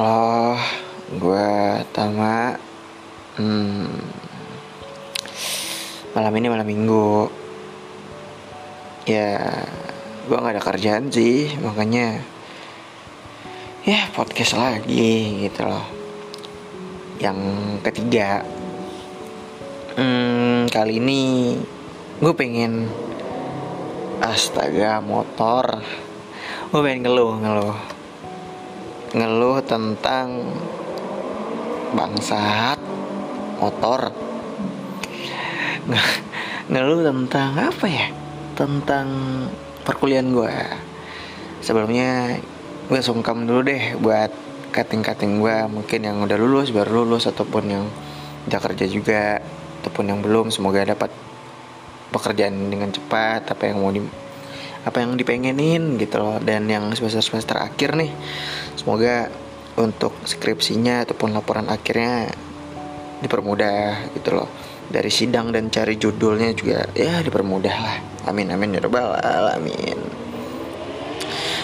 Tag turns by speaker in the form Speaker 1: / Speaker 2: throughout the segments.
Speaker 1: Halo, gue Tama. Hmm, malam ini malam minggu. Ya, gue nggak ada kerjaan sih, makanya ya podcast lagi gitu loh. Yang ketiga, hmm, kali ini gue pengen astaga motor. Gue pengen ngeluh ngeluh ngeluh tentang bangsat motor. Ngeluh tentang apa ya? Tentang perkuliahan gue sebelumnya gue sungkem dulu deh buat kating-kating gue mungkin yang udah lulus baru lulus ataupun yang udah kerja juga ataupun yang belum. Semoga dapat pekerjaan dengan cepat apa yang mau di apa yang dipengenin gitu loh. Dan yang semester semester akhir nih semoga untuk skripsinya ataupun laporan akhirnya dipermudah gitu loh. Dari sidang dan cari judulnya juga ya dipermudah lah. Amin amin ya robbal alamin.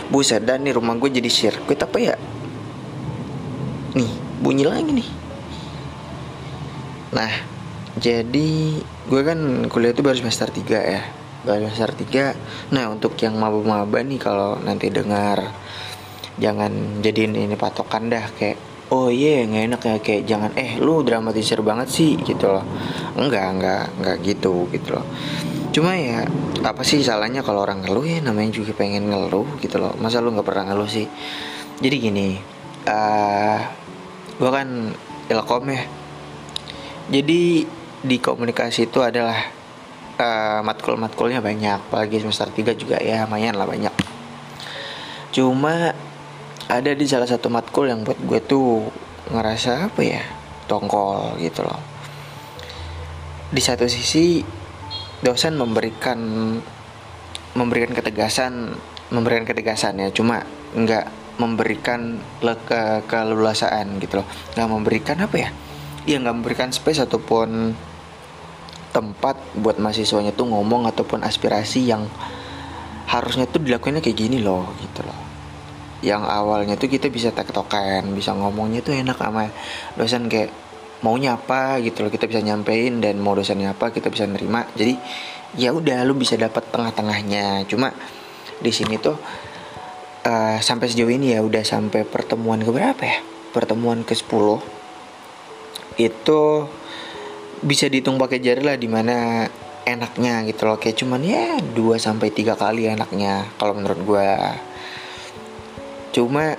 Speaker 1: Buset dan nih rumah gue jadi sirkuit apa ya? Nih bunyi lagi nih. Nah jadi gue kan kuliah itu baru semester 3 ya semester 3 Nah untuk yang maba-maba nih kalau nanti dengar Jangan jadiin ini patokan dah kayak Oh iya yeah, nggak enak ya kayak jangan eh lu dramatisir banget sih gitu loh. Enggak enggak enggak gitu gitu loh. Cuma ya apa sih salahnya kalau orang ngeluh? Ya namanya juga pengen ngeluh gitu loh. Masa lu nggak pernah ngeluh sih? Jadi gini uh, gue kan ilkom ya. Jadi di komunikasi itu adalah uh, matkul-matkulnya banyak apalagi semester 3 juga ya lumayan lah banyak. Cuma ada di salah satu matkul yang buat gue tuh ngerasa apa ya tongkol gitu loh. Di satu sisi dosen memberikan memberikan ketegasan memberikan ketegasan ya cuma nggak memberikan ke kelulusan gitu loh. Nggak memberikan apa ya? Ya nggak memberikan space ataupun tempat buat mahasiswanya tuh ngomong ataupun aspirasi yang harusnya tuh dilakuinnya kayak gini loh gitu loh. Yang awalnya tuh kita bisa tektokan bisa ngomongnya tuh enak sama dosen kayak maunya apa gitu loh. Kita bisa nyampein dan mau dosennya apa kita bisa nerima. Jadi ya udah lu bisa dapat tengah-tengahnya. Cuma di sini tuh uh, sampai sejauh ini ya udah sampai pertemuan ke berapa ya? Pertemuan ke 10 itu bisa dihitung pakai jari lah di mana enaknya gitu loh. Kayak cuman ya 2 sampai tiga kali enaknya kalau menurut gue cuma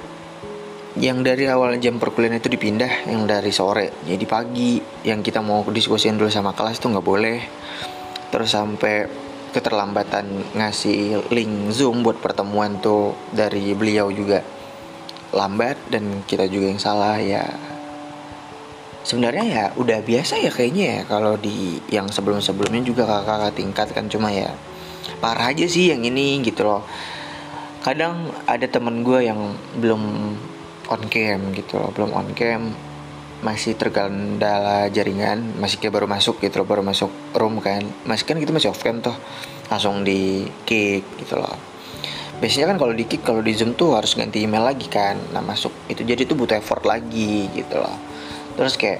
Speaker 1: yang dari awal jam perkuliahan itu dipindah yang dari sore jadi pagi. Yang kita mau diskusiin dulu sama kelas tuh nggak boleh. Terus sampai keterlambatan ngasih link zoom buat pertemuan tuh dari beliau juga lambat dan kita juga yang salah ya sebenarnya ya udah biasa ya kayaknya ya kalau di yang sebelum-sebelumnya juga kakak-kakak tingkat kan cuma ya parah aja sih yang ini gitu loh. Kadang ada temen gue yang belum on cam gitu loh belum on cam masih tergandala jaringan masih kayak baru masuk gitu loh baru masuk room kan. Masih kan gitu masih off cam tuh langsung di kick gitu loh. Biasanya kan kalau di kick kalau di zoom tuh harus ganti email lagi kan nah masuk itu. Jadi tuh butuh effort lagi gitu loh terus kayak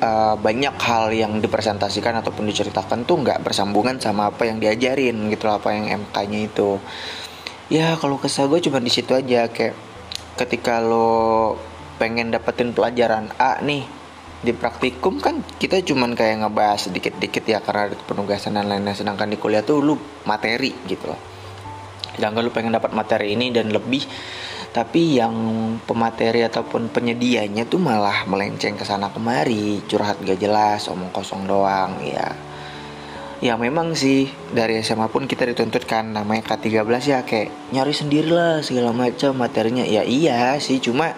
Speaker 1: uh, banyak hal yang dipresentasikan ataupun diceritakan tuh nggak bersambungan sama apa yang diajarin gitu loh, apa yang MK-nya itu. Ya kalau kesal gue cuma di situ aja. Kayak ketika lo pengen dapetin pelajaran A nih di praktikum kan kita cuman kayak ngebahas sedikit-dikit ya karena ada penugasan dan lain-lain. Sedangkan di kuliah tuh lu materi gitu loh. Sedangkan lu pengen dapat materi ini dan lebih tapi yang pemateri ataupun penyedianya tuh malah melenceng ke sana kemari. Curhat gak jelas omong kosong doang ya ya memang sih dari SMA pun kita dituntut kan namanya K13 ya kayak nyari sendiri lah segala macam materinya. Ya iya sih cuma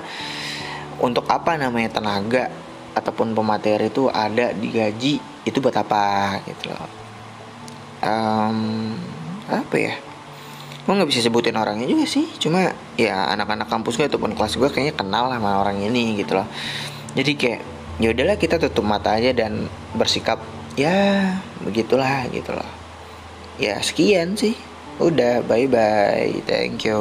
Speaker 1: untuk apa namanya tenaga ataupun pemateri itu ada di gaji itu buat apa gitu loh. Um, apa ya gue nggak bisa sebutin orangnya juga sih. Cuma ya anak-anak kampus gue ataupun kelas gue kayaknya kenal sama orang ini gitu loh. Jadi kayak ya udahlah kita tutup mata aja dan bersikap ya begitulah gitu loh. Ya sekian sih. Udah bye bye thank you